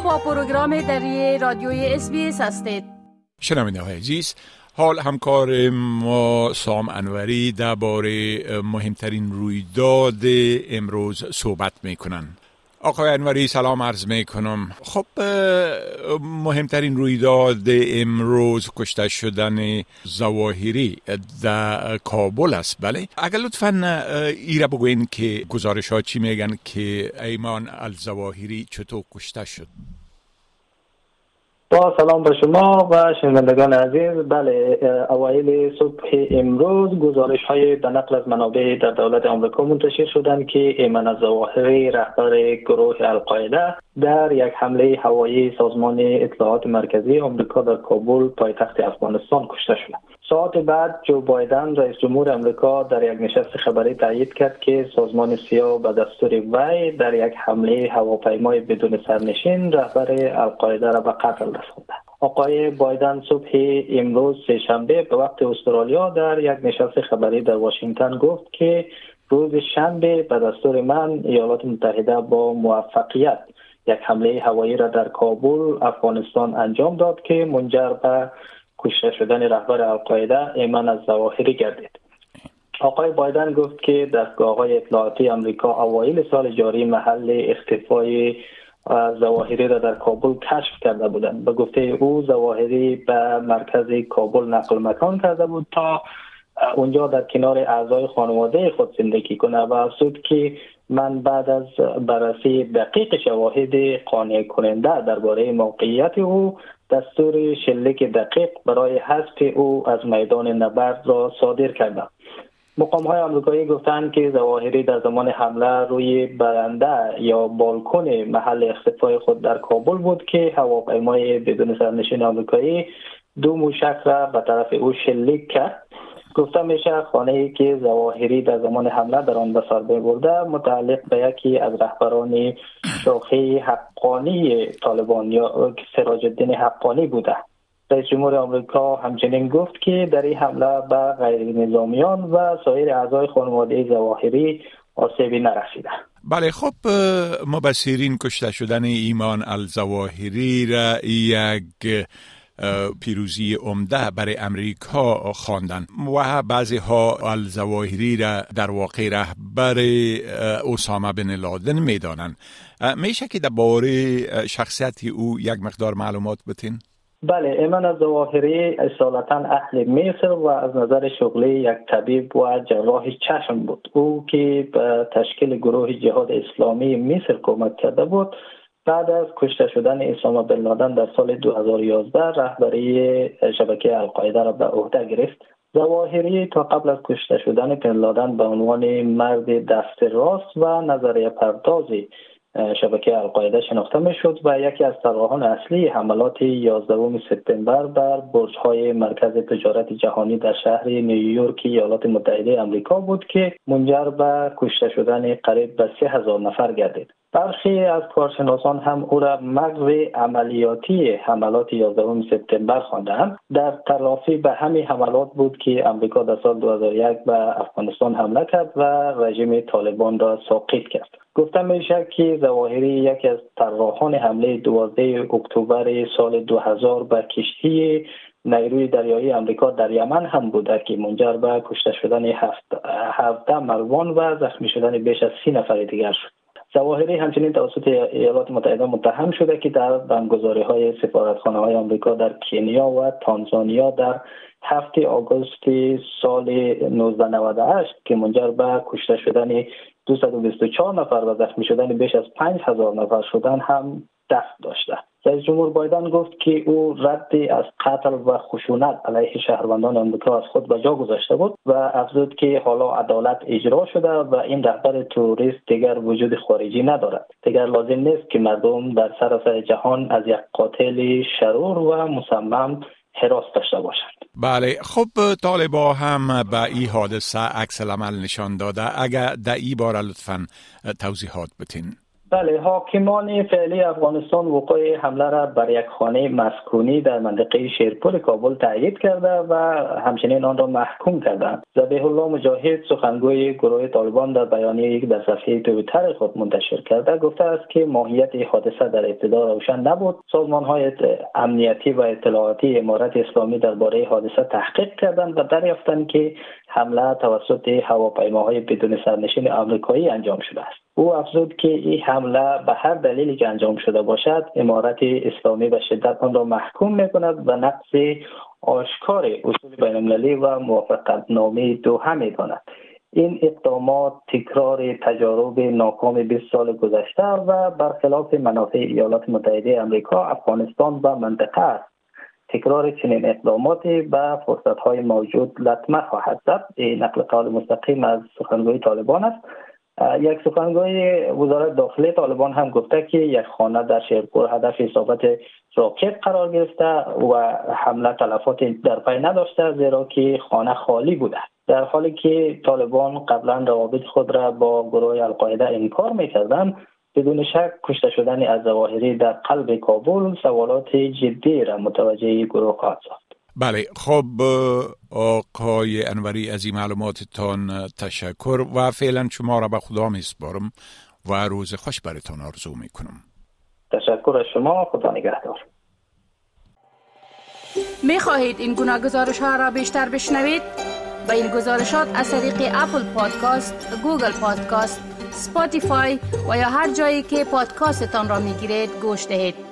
با پروگرام دری رادیوی اس هستید. شنونده های عزیز حال همکار ما سام انوری درباره مهمترین رویداد امروز صحبت می‌کنن آقای انوری سلام عرض می کنم خب مهمترین رویداد امروز کشته شدن زواهری در کابل است. بله. اگر لطفا ایره بگوین که گزارش ها چی میگن که ایمان الزواهری چطور کشته شد؟ با سلام به شما و شنوندگان عزیز. بله اوایل صبح امروز گزارش های به نقل از منابع در دولت آمریکا منتشر شدند که ایمن الظواهری رهبر گروه القاعده در یک حمله هوایی سازمان اطلاعات مرکزی آمریکا در کابل پایتخت افغانستان کشته شد. ساعت بعد جو بایدن رئیس جمهور امریکا در یک نشست خبری تایید کرد که سازمان سیا به دستور وی در یک حمله هواپیمای بدون سرنشین رهبر القاعده را به قتل رسانده آقای بایدن صبح امروز سهشنبه به وقت استرالیا در یک نشست خبری در واشنگتن گفت که روز شنبه به دستور من ایالات متحده با موفقیت یک حمله هوایی را در کابل افغانستان انجام داد که منجر به کشته شدن رهبر القاعده ایمن از ظواهری گردید. آقای بایدن گفت که دستگاه های اطلاعاتی امریکا اوایل سال جاری محل اختفای زواهری را در کابل کشف کرده بودند. به گفته او زواهری به مرکز کابل نقل مکان کرده بود تا اونجا در کنار اعضای خانواده خود زندگی کنه و افزود که من بعد از بررسی دقیق شواهد قانع کننده درباره موقعیت او دستور شلیک دقیق برای حذف او از میدان نبرد را صادر کردم. مقام های آمریکایی گفتند که زواهری در زمان حمله روی برنده یا بالکن محل اختفای خود در کابل بود که هواپیمای بدون سرنشین آمریکایی دو موشک را به طرف او شلیک کرد. گفته میشه خانه ای که زواهری در زمان حمله در آن به سر برده متعلق به یکی از رهبران شاخه حقانی طالبان یا سراج الدین حقانی بوده. رئیس جمهور آمریکا همچنین گفت که در این حمله به غیر نظامیان و سایر اعضای خانواده زواهری آسیبی نرسیده بله خب مبصرین کشته شدن ایمان الزواهری را یک پیروزی عمده برای امریکا خواندن و بعضی ها الزواهری را در واقع رهبر اسامه بن لادن می‌دانند میشه که درباره شخصیت او یک مقدار معلومات بتین؟ بله ایمان از ظواهری اصالتا اهل مصر و از نظر شغلی یک طبیب و جراح چشم بود. او که به تشکیل گروه جهاد اسلامی مصر کمک کرده بود بعد از کشته شدن اسامه بن لادن در سال 2011 رهبری شبکه القاعده را به عهده گرفت. زواهری تا قبل از کشته شدن بن لادن به عنوان مرد دست راست و نظریه پردازی شبکه القاعده شناخته می شد و یکی از طراحان اصلی حملات 11 سپتامبر بر برج های مرکز تجارت جهانی در شهر نیویورک ایالات متحده آمریکا بود که منجر به کشته شدن قریب به 3000 نفر گردید. برخی از کارشناسان هم او را مغز عملیاتی حملات 11 سپتامبر خواندند. در تلافی به همین حملات بود که امریکا در سال 2001 به افغانستان حمله کرد و رژیم طالبان را ساقط کرد. گفته میشه که زواهری یکی از طراحان حمله 12 اکتبر سال 2000 به کشتی نیروی دریایی امریکا در یمن هم بوده که منجر به کشته شدن هفت 17 ملوان و زخمی شدن بیش از سی نفر دیگر شد. زواهری همچنین توسط ایالات متحده متهم شده که در بندگذاری های سفارتخانه های آمریکا در کینیا و تانزانیا در هفته آگوست سال 1998 که منجر به کشته شدن 224 نفر و زخمی شدن بیش از 5000 نفر شدن هم دست داشته. رئیس جمهور بایدن گفت که او ردی از قتل و خشونت علیه شهروندان آمریکا از خود به جا گذاشته بود و افزود که حالا عدالت اجرا شده و این رهبر تروریست دیگر وجود خارجی ندارد. دیگر لازم نیست که مردم در سراسر جهان از یک قاتل شرور و مصمم حراس داشته باشند. بله خب طالبا هم به این حادثه عکس العمل نشان داده. اگر در ای بار لطفا توضیحات بتین بله حاکمان فعلی افغانستان وقوع حمله را بر یک خانه مسکونی در منطقه شیرپور کابل تایید کرده و همچنین آن را محکوم کردند زبیح الله مجاهد سخنگوی گروه طالبان در بیانیه یک در صفحه تویتر خود منتشر کرده. گفته است که ماهیت حادثه در ابتدا روشن نبود. سازمان های امنیتی و اطلاعاتی امارت اسلامی درباره حادثه تحقیق کردند و دریافتند که حمله توسط هواپیماهای بدون سرنشین آمریکایی انجام شده است. او افزود که این حمله به هر دلیلی که انجام شده باشد امارت اسلامی به شدت آن را محکوم می کند و نقص آشکار اصول بین المللی و موافقت نامه دوحه می داند. این اقدامات تکرار تجارب ناکام 20 سال گذشته و برخلاف منافع ایالات متحده امریکا افغانستان و منطقه است. تکرار چنین اقداماتی به فرصت های موجود لطمه خواهد زد نقل قول مستقیم از سخنگوی طالبان است. یک سخنگوی وزارت داخلی طالبان هم گفته که یک خانه در شیرپور هدف اصابت راکت قرار گرفته و حمله تلفات در پی نداشته زیرا که خانه خالی بوده. در حالی که طالبان قبلا روابط خود را با گروه القاعده انکار می‌کردند بدون شک کشته شدن از ظواهری در قلب کابل سوالات جدی را متوجه گروه خواهد ساخت. بله خب آقای انوری از این معلوماتتان تشکر و فعلا شما را به خدا میسپارم و روز خوش برتان آرزو می‌کنم تشکر از شما خدا نگهدار می خواهید این گونه گزارش ها را بیشتر بشنوید؟ با این گزارشات از طریق Apple Podcast، Google Podcast، Spotify و یا هر جایی که پادکاستتان را می گیرید گوش دهید.